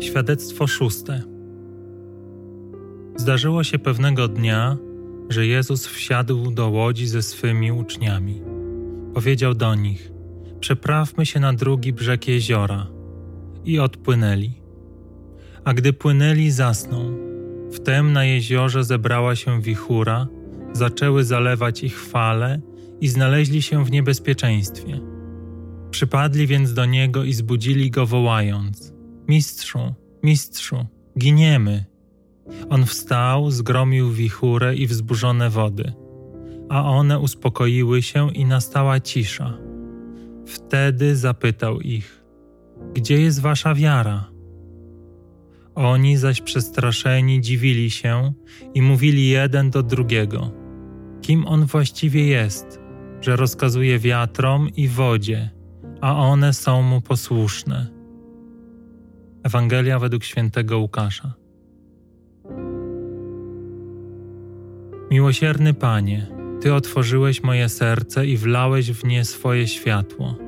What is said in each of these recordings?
Świadectwo szóste. Zdarzyło się pewnego dnia, że Jezus wsiadł do łodzi ze swymi uczniami. Powiedział do nich: Przeprawmy się na drugi brzeg jeziora. I odpłynęli. A gdy płynęli, zasnął. Wtem na jeziorze zebrała się wichura, zaczęły zalewać ich fale i znaleźli się w niebezpieczeństwie. Przypadli więc do niego i zbudzili go, wołając: Mistrzu, mistrzu, giniemy. On wstał, zgromił wichurę i wzburzone wody, a one uspokoiły się i nastała cisza. Wtedy zapytał ich: Gdzie jest wasza wiara? Oni zaś przestraszeni dziwili się i mówili jeden do drugiego: Kim on właściwie jest, że rozkazuje wiatrom i wodzie, a one są mu posłuszne? Ewangelia według świętego Łukasza. Miłosierny Panie, Ty otworzyłeś moje serce i wlałeś w nie swoje światło.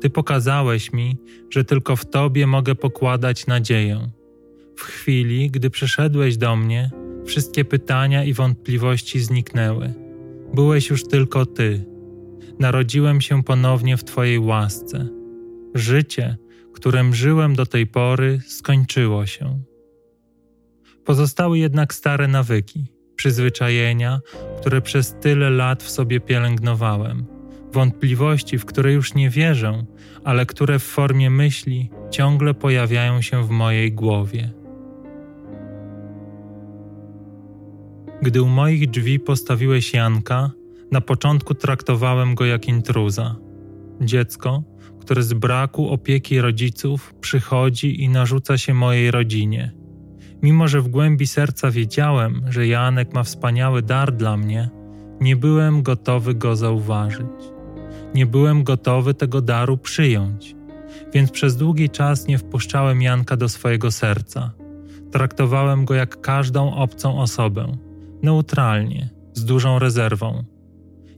Ty pokazałeś mi, że tylko w Tobie mogę pokładać nadzieję. W chwili, gdy przyszedłeś do mnie, wszystkie pytania i wątpliwości zniknęły. Byłeś już tylko Ty. Narodziłem się ponownie w Twojej łasce. Życie, którym żyłem do tej pory, skończyło się. Pozostały jednak stare nawyki, przyzwyczajenia, które przez tyle lat w sobie pielęgnowałem, wątpliwości, w które już nie wierzę, ale które w formie myśli ciągle pojawiają się w mojej głowie. Gdy u moich drzwi postawiłeś Janka, na początku traktowałem go jak intruza. Dziecko, które z braku opieki rodziców przychodzi i narzuca się mojej rodzinie. Mimo, że w głębi serca wiedziałem, że Janek ma wspaniały dar dla mnie, nie byłem gotowy go zauważyć. Nie byłem gotowy tego daru przyjąć, więc przez długi czas nie wpuszczałem Janka do swojego serca. Traktowałem go jak każdą obcą osobę, neutralnie, z dużą rezerwą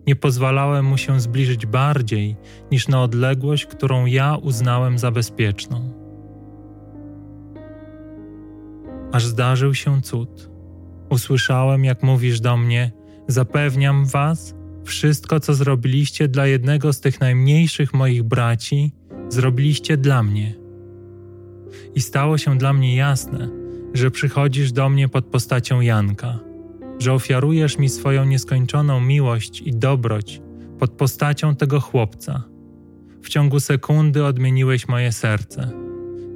nie pozwalałem mu się zbliżyć bardziej niż na odległość, którą ja uznałem za bezpieczną. Aż zdarzył się cud. Usłyszałem, jak mówisz do mnie: Zapewniam was, wszystko, co zrobiliście dla jednego z tych najmniejszych moich braci, zrobiliście dla mnie. I stało się dla mnie jasne, że przychodzisz do mnie pod postacią Janka że ofiarujesz mi swoją nieskończoną miłość i dobroć pod postacią tego chłopca. W ciągu sekundy odmieniłeś moje serce.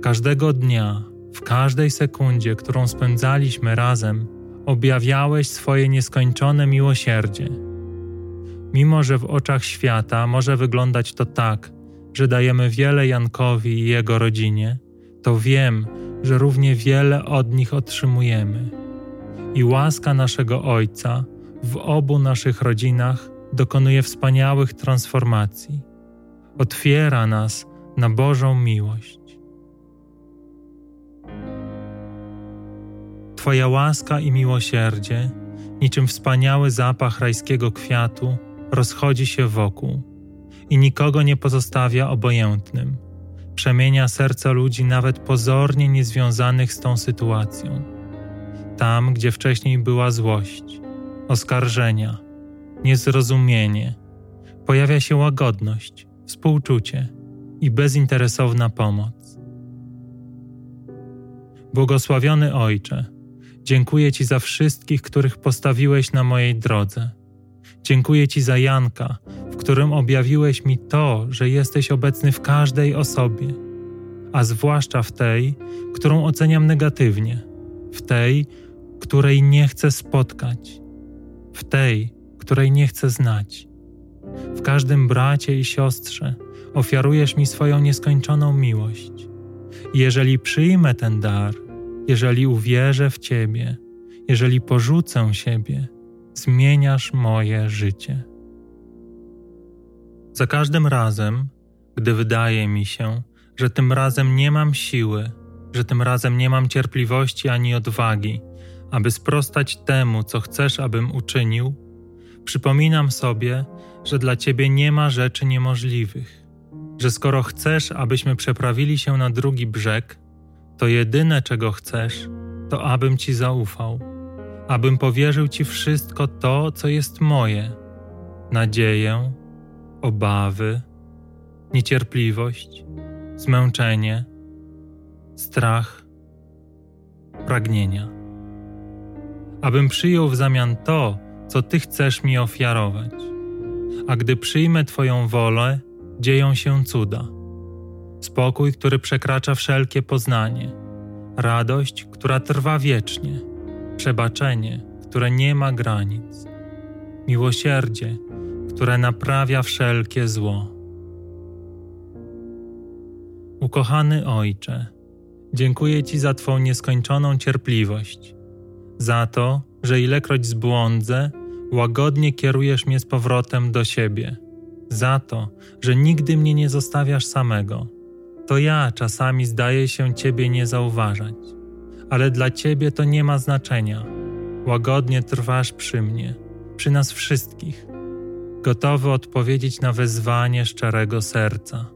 Każdego dnia, w każdej sekundzie, którą spędzaliśmy razem, objawiałeś swoje nieskończone miłosierdzie. Mimo, że w oczach świata może wyglądać to tak, że dajemy wiele Jankowi i jego rodzinie, to wiem, że równie wiele od nich otrzymujemy i łaska naszego Ojca w obu naszych rodzinach dokonuje wspaniałych transformacji. Otwiera nas na Bożą miłość. Twoja łaska i miłosierdzie, niczym wspaniały zapach rajskiego kwiatu, rozchodzi się wokół i nikogo nie pozostawia obojętnym. Przemienia serca ludzi nawet pozornie niezwiązanych z tą sytuacją tam, gdzie wcześniej była złość, oskarżenia, niezrozumienie, pojawia się łagodność, współczucie i bezinteresowna pomoc. Błogosławiony Ojcze, dziękuję Ci za wszystkich, których postawiłeś na mojej drodze. Dziękuję Ci za Janka, w którym objawiłeś mi to, że jesteś obecny w każdej osobie, a zwłaszcza w tej, którą oceniam negatywnie, w tej, której nie chcę spotkać, w tej, której nie chcę znać. W każdym bracie i siostrze ofiarujesz mi swoją nieskończoną miłość. Jeżeli przyjmę ten dar, jeżeli uwierzę w Ciebie, jeżeli porzucę siebie, zmieniasz moje życie. Za każdym razem, gdy wydaje mi się, że tym razem nie mam siły, że tym razem nie mam cierpliwości ani odwagi, aby sprostać temu, co chcesz, abym uczynił, przypominam sobie, że dla Ciebie nie ma rzeczy niemożliwych, że skoro chcesz, abyśmy przeprawili się na drugi brzeg, to jedyne, czego chcesz, to abym Ci zaufał, abym powierzył Ci wszystko to, co jest moje nadzieję, obawy, niecierpliwość, zmęczenie, strach, pragnienia. Abym przyjął w zamian to, co Ty chcesz mi ofiarować. A gdy przyjmę Twoją wolę, dzieją się cuda. Spokój, który przekracza wszelkie poznanie, radość, która trwa wiecznie, przebaczenie, które nie ma granic, miłosierdzie, które naprawia wszelkie zło. Ukochany Ojcze, dziękuję Ci za Twą nieskończoną cierpliwość, za to, że ilekroć zbłądzę, łagodnie kierujesz mnie z powrotem do siebie, za to, że nigdy mnie nie zostawiasz samego. To ja czasami zdaje się Ciebie nie zauważać, ale dla Ciebie to nie ma znaczenia. Łagodnie trwasz przy mnie, przy nas wszystkich, gotowy odpowiedzieć na wezwanie szczerego serca.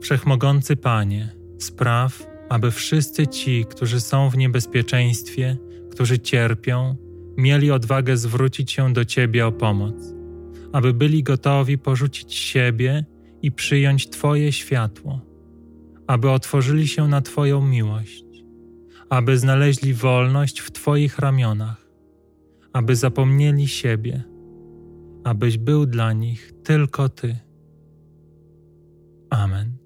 Wszechmogący Panie, spraw, aby wszyscy ci, którzy są w niebezpieczeństwie, którzy cierpią, mieli odwagę zwrócić się do Ciebie o pomoc, aby byli gotowi porzucić siebie i przyjąć Twoje światło, aby otworzyli się na Twoją miłość, aby znaleźli wolność w Twoich ramionach, aby zapomnieli siebie, abyś był dla nich tylko Ty. Amen.